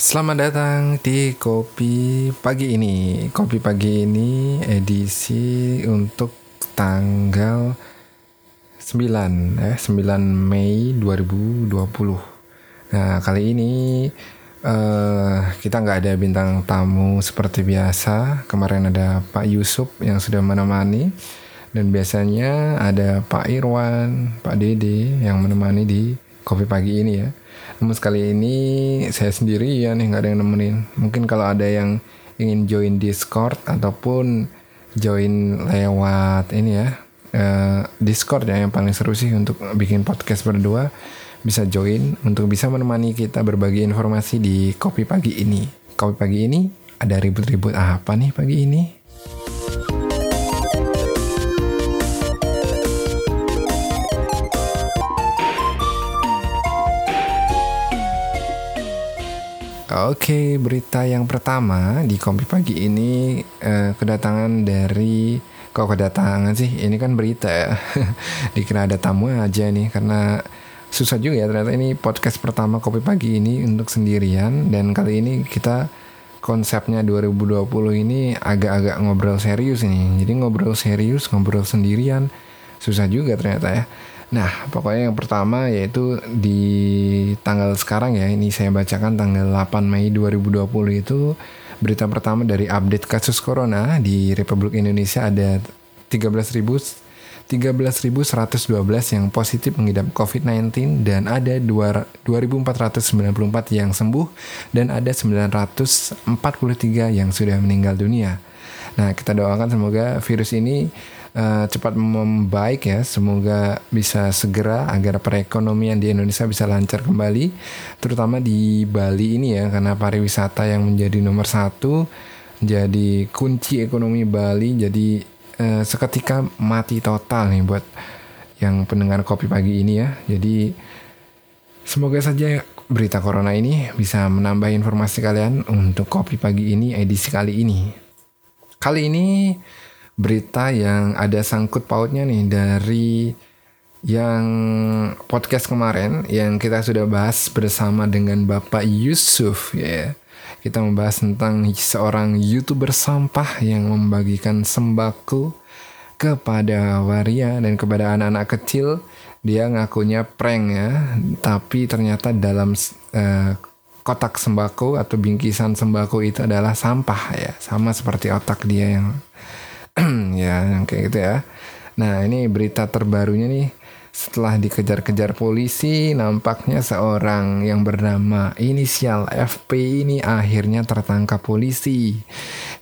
Selamat datang di Kopi Pagi ini. Kopi Pagi ini edisi untuk tanggal 9 eh 9 Mei 2020. Nah, kali ini uh, kita nggak ada bintang tamu seperti biasa. Kemarin ada Pak Yusuf yang sudah menemani dan biasanya ada Pak Irwan, Pak Dede yang menemani di Kopi Pagi ini ya. Namun sekali ini saya sendiri ya nggak ada yang nemenin. Mungkin kalau ada yang ingin join Discord ataupun join lewat ini ya uh, Discord ya yang paling seru sih untuk bikin podcast berdua bisa join untuk bisa menemani kita berbagi informasi di kopi pagi ini. Kopi pagi ini ada ribut-ribut apa nih pagi ini? Oke, berita yang pertama di Kompi Pagi ini eh, kedatangan dari kok kedatangan sih? Ini kan berita ya. Dikira ada tamu aja nih karena susah juga ya ternyata ini podcast pertama Kopi Pagi ini untuk sendirian dan kali ini kita konsepnya 2020 ini agak-agak ngobrol serius ini. Jadi ngobrol serius, ngobrol sendirian susah juga ternyata ya. Nah, pokoknya yang pertama yaitu di tanggal sekarang ya, ini saya bacakan tanggal 8 Mei 2020 itu berita pertama dari update kasus corona di Republik Indonesia ada 13.000 13.112 yang positif mengidap COVID-19 dan ada 2.494 yang sembuh dan ada 943 yang sudah meninggal dunia. Nah, kita doakan semoga virus ini uh, cepat membaik ya. Semoga bisa segera agar perekonomian di Indonesia bisa lancar kembali, terutama di Bali ini ya, karena pariwisata yang menjadi nomor satu, jadi kunci ekonomi Bali. Jadi uh, seketika mati total nih buat yang pendengar kopi pagi ini ya. Jadi semoga saja berita corona ini bisa menambah informasi kalian untuk kopi pagi ini edisi kali ini. Kali ini berita yang ada sangkut pautnya nih dari yang podcast kemarin yang kita sudah bahas bersama dengan Bapak Yusuf ya. Kita membahas tentang seorang YouTuber sampah yang membagikan sembako kepada waria dan kepada anak-anak kecil. Dia ngakunya prank ya, tapi ternyata dalam uh, kotak sembako atau bingkisan sembako itu adalah sampah ya, sama seperti otak dia yang ya yang kayak gitu ya. Nah ini berita terbarunya nih setelah dikejar-kejar polisi, nampaknya seorang yang bernama inisial FP ini akhirnya tertangkap polisi.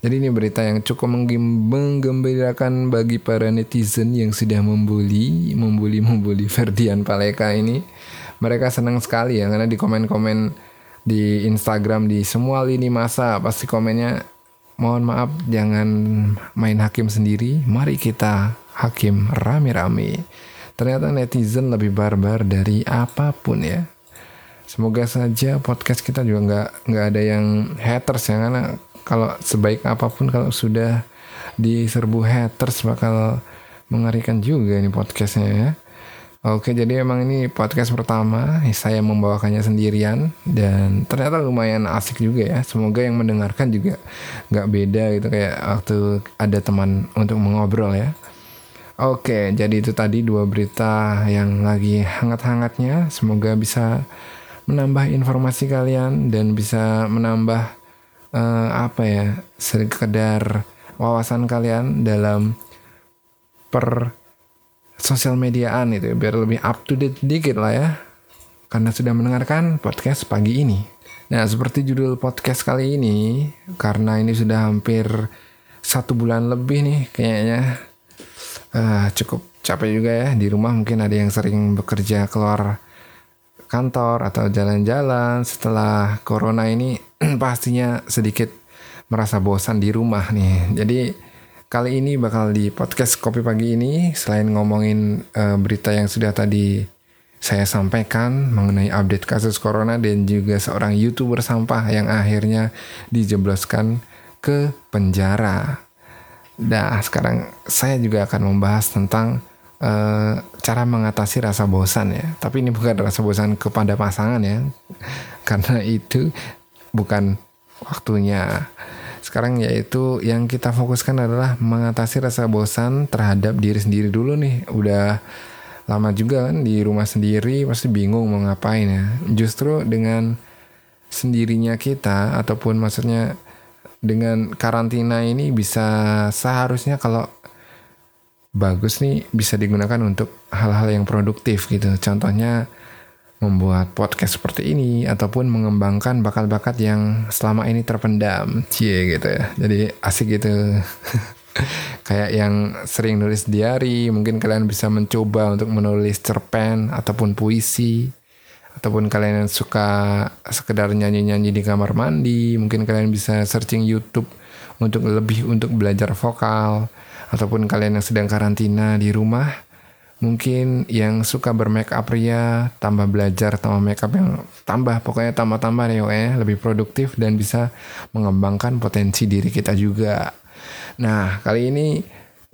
Jadi ini berita yang cukup menggembirakan bagi para netizen yang sudah membuli, membuli, membuli Ferdian Paleka ini. Mereka senang sekali ya karena di komen-komen di Instagram di semua lini masa pasti komennya mohon maaf jangan main hakim sendiri. Mari kita hakim rame-rame. Ternyata netizen lebih barbar dari apa pun ya. Semoga saja podcast kita juga nggak nggak ada yang haters ya karena kalau sebaik apa pun kalau sudah diserbu haters bakal mengerikan juga ini podcastnya ya Oke, jadi emang ini podcast pertama saya membawakannya sendirian dan ternyata lumayan asik juga ya. Semoga yang mendengarkan juga nggak beda gitu kayak waktu ada teman untuk mengobrol ya. Oke, jadi itu tadi dua berita yang lagi hangat-hangatnya. Semoga bisa menambah informasi kalian dan bisa menambah uh, apa ya sekedar wawasan kalian dalam per sosial mediaan itu biar lebih up to date dikit lah ya. Karena sudah mendengarkan podcast pagi ini. Nah seperti judul podcast kali ini karena ini sudah hampir satu bulan lebih nih kayaknya. Uh, cukup capek juga ya di rumah mungkin ada yang sering bekerja keluar kantor atau jalan-jalan. Setelah corona ini pastinya sedikit merasa bosan di rumah nih. Jadi Kali ini bakal di podcast Kopi Pagi ini selain ngomongin uh, berita yang sudah tadi saya sampaikan mengenai update kasus corona dan juga seorang YouTuber sampah yang akhirnya dijebloskan ke penjara. Nah, sekarang saya juga akan membahas tentang uh, cara mengatasi rasa bosan ya. Tapi ini bukan rasa bosan kepada pasangan ya. Karena itu bukan waktunya. Sekarang yaitu yang kita fokuskan adalah mengatasi rasa bosan terhadap diri sendiri dulu nih. Udah lama juga kan di rumah sendiri pasti bingung mau ngapain ya. Justru dengan sendirinya kita ataupun maksudnya dengan karantina ini bisa seharusnya kalau bagus nih bisa digunakan untuk hal-hal yang produktif gitu. Contohnya membuat podcast seperti ini ataupun mengembangkan bakat-bakat yang selama ini terpendam. Cie gitu ya. Jadi asik gitu. Kayak yang sering nulis diary mungkin kalian bisa mencoba untuk menulis cerpen ataupun puisi ataupun kalian yang suka sekedar nyanyi-nyanyi di kamar mandi mungkin kalian bisa searching YouTube untuk lebih untuk belajar vokal ataupun kalian yang sedang karantina di rumah mungkin yang suka bermake up pria tambah belajar tambah make up yang tambah pokoknya tambah-tambah deh ya lebih produktif dan bisa mengembangkan potensi diri kita juga. Nah kali ini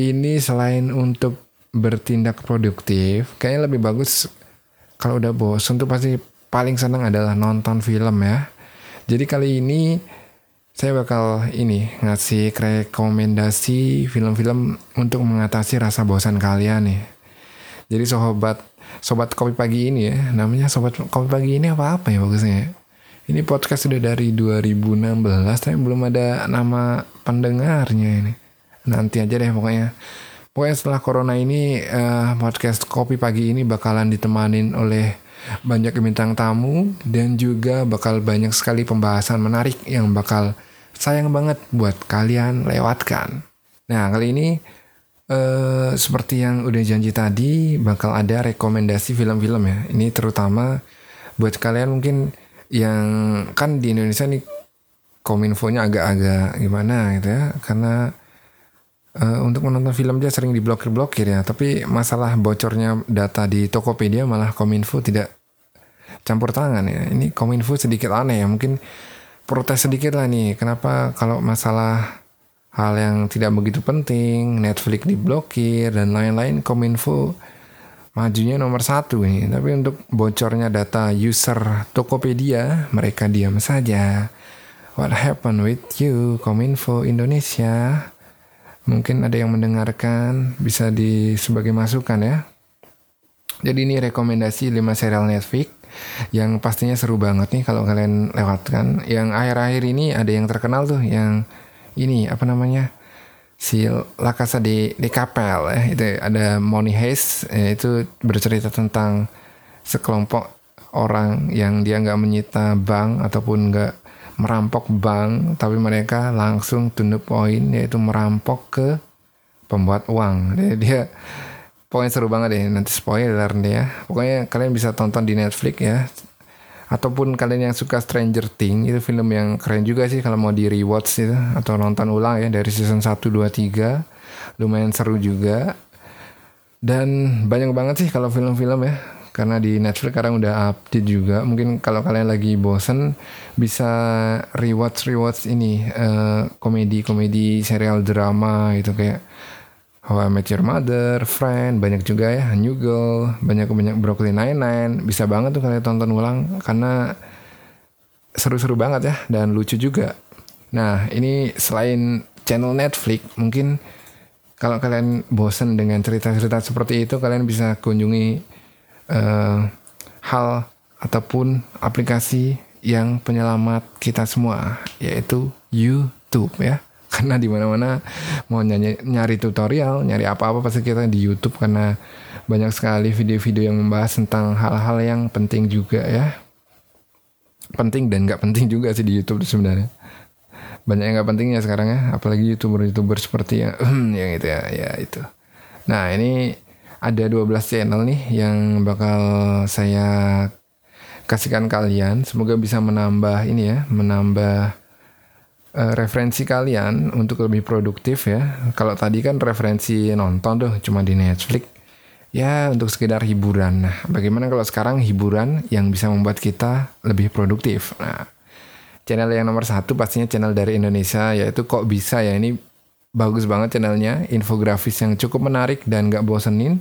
ini selain untuk bertindak produktif kayaknya lebih bagus kalau udah bosan tuh pasti paling senang adalah nonton film ya. Jadi kali ini saya bakal ini ngasih rekomendasi film-film untuk mengatasi rasa bosan kalian nih jadi sobat sobat kopi pagi ini ya, namanya sobat kopi pagi ini apa apa ya bagusnya? Ini podcast sudah dari 2016 tapi belum ada nama pendengarnya ini. Nanti aja deh pokoknya. Pokoknya setelah corona ini uh, podcast kopi pagi ini bakalan ditemanin oleh banyak bintang tamu dan juga bakal banyak sekali pembahasan menarik yang bakal sayang banget buat kalian lewatkan. Nah, kali ini Uh, seperti yang udah janji tadi bakal ada rekomendasi film-film ya. Ini terutama buat kalian mungkin yang kan di Indonesia nih kominfonya agak-agak gimana gitu ya. Karena uh, untuk menonton film dia sering diblokir-blokir ya. Tapi masalah bocornya data di Tokopedia malah kominfo tidak campur tangan ya. Ini kominfo sedikit aneh ya. Mungkin protes sedikit lah nih. Kenapa kalau masalah hal yang tidak begitu penting, Netflix diblokir dan lain-lain, Kominfo majunya nomor satu ini. Tapi untuk bocornya data user Tokopedia, mereka diam saja. What happened with you, Kominfo Indonesia? Mungkin ada yang mendengarkan, bisa di sebagai masukan ya. Jadi ini rekomendasi 5 serial Netflix yang pastinya seru banget nih kalau kalian lewatkan. Yang akhir-akhir ini ada yang terkenal tuh yang ini apa namanya si La Casa di di Kapel ya. Itu ada Money Heist ya, itu bercerita tentang sekelompok orang yang dia nggak menyita bank ataupun nggak merampok bank tapi mereka langsung to the yaitu merampok ke pembuat uang. Dia, dia pokoknya seru banget deh nanti spoiler nih ya. Pokoknya kalian bisa tonton di Netflix ya ataupun kalian yang suka Stranger Things itu film yang keren juga sih kalau mau di rewatch itu atau nonton ulang ya dari season 1 2 3 lumayan seru juga. Dan banyak banget sih kalau film-film ya karena di Netflix sekarang udah update juga. Mungkin kalau kalian lagi bosen bisa rewatch rewatch ini uh, komedi komedi serial drama gitu kayak How I Met Your Mother, Friend, banyak juga ya, New Girl, banyak-banyak Brooklyn Nine-Nine. Bisa banget tuh kalian tonton ulang karena seru-seru banget ya dan lucu juga. Nah, ini selain channel Netflix, mungkin kalau kalian bosen dengan cerita-cerita seperti itu, kalian bisa kunjungi uh, hal ataupun aplikasi yang penyelamat kita semua, yaitu YouTube ya karena di mana-mana mau nyanyi, nyari tutorial, nyari apa-apa pasti kita di YouTube karena banyak sekali video-video yang membahas tentang hal-hal yang penting juga ya. Penting dan nggak penting juga sih di YouTube sebenarnya. Banyak yang nggak pentingnya sekarang ya, apalagi youtuber-youtuber seperti yang yang itu ya, ya itu. Nah ini ada 12 channel nih yang bakal saya kasihkan kalian. Semoga bisa menambah ini ya, menambah uh, referensi kalian untuk lebih produktif ya. Kalau tadi kan referensi nonton tuh cuma di Netflix. Ya untuk sekedar hiburan. Nah bagaimana kalau sekarang hiburan yang bisa membuat kita lebih produktif. Nah channel yang nomor satu pastinya channel dari Indonesia yaitu kok bisa ya ini bagus banget channelnya infografis yang cukup menarik dan gak bosenin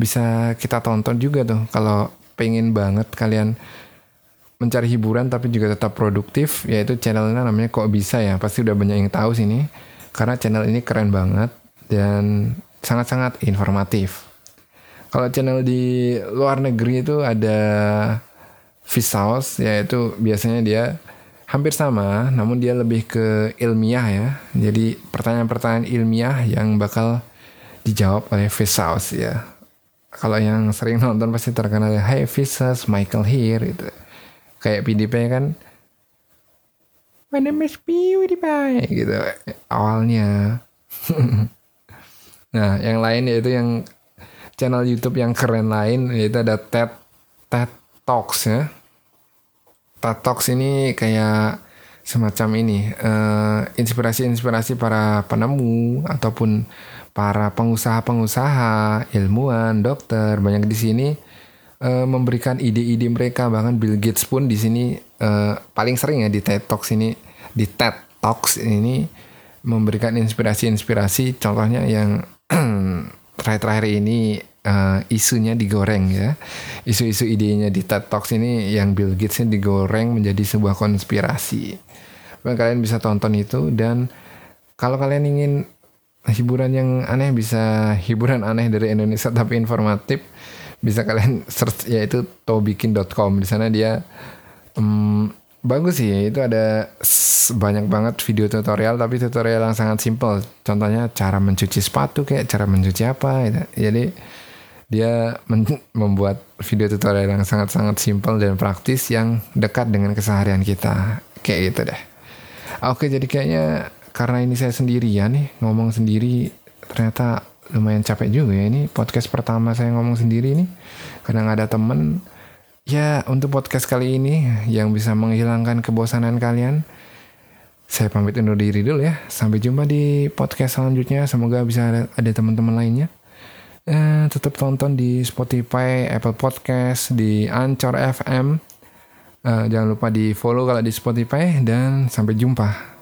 bisa kita tonton juga tuh kalau pengen banget kalian mencari hiburan tapi juga tetap produktif yaitu channelnya namanya kok bisa ya. Pasti udah banyak yang tahu sini karena channel ini keren banget dan sangat-sangat informatif. Kalau channel di luar negeri itu ada Vsauce yaitu biasanya dia hampir sama namun dia lebih ke ilmiah ya. Jadi pertanyaan-pertanyaan ilmiah yang bakal dijawab oleh Vsauce ya. Kalau yang sering nonton pasti terkenal ya Hey Vsauce Michael here itu kayak PDP kan. My name is PewDiePie gitu awalnya. Nah yang lain yaitu yang channel YouTube yang keren lain yaitu ada TED TED Talks ya. TED Talks ini kayak semacam ini inspirasi-inspirasi uh, para penemu ataupun para pengusaha-pengusaha ilmuwan dokter banyak di sini uh, memberikan ide-ide mereka. Bahkan Bill Gates pun di sini uh, paling sering ya di TED Talks ini di TED Talks ini memberikan inspirasi-inspirasi. Contohnya yang terakhir-terakhir ini uh, isunya digoreng ya. Isu-isu idenya di TED Talks ini yang Bill Gates ini digoreng menjadi sebuah konspirasi. Kalian bisa tonton itu. Dan kalau kalian ingin hiburan yang aneh bisa hiburan aneh dari Indonesia tapi informatif bisa kalian search yaitu tobikin.com di sana dia um, bagus sih. Itu ada banyak banget video tutorial tapi tutorial yang sangat simple. Contohnya cara mencuci sepatu kayak cara mencuci apa gitu. jadi dia membuat video tutorial yang sangat-sangat simple dan praktis yang dekat dengan keseharian kita. Kayak gitu deh. Oke jadi kayaknya karena ini saya sendirian nih ngomong sendiri ternyata lumayan capek juga ya. Ini podcast pertama saya ngomong sendiri nih. Karena nggak ada temen. Ya untuk podcast kali ini yang bisa menghilangkan kebosanan kalian saya pamit undur diri dulu ya. Sampai jumpa di podcast selanjutnya. Semoga bisa ada, ada teman-teman lainnya. Eh, tetap tonton di Spotify Apple Podcast di Anchor FM eh, jangan lupa di follow kalau di Spotify. Dan sampai jumpa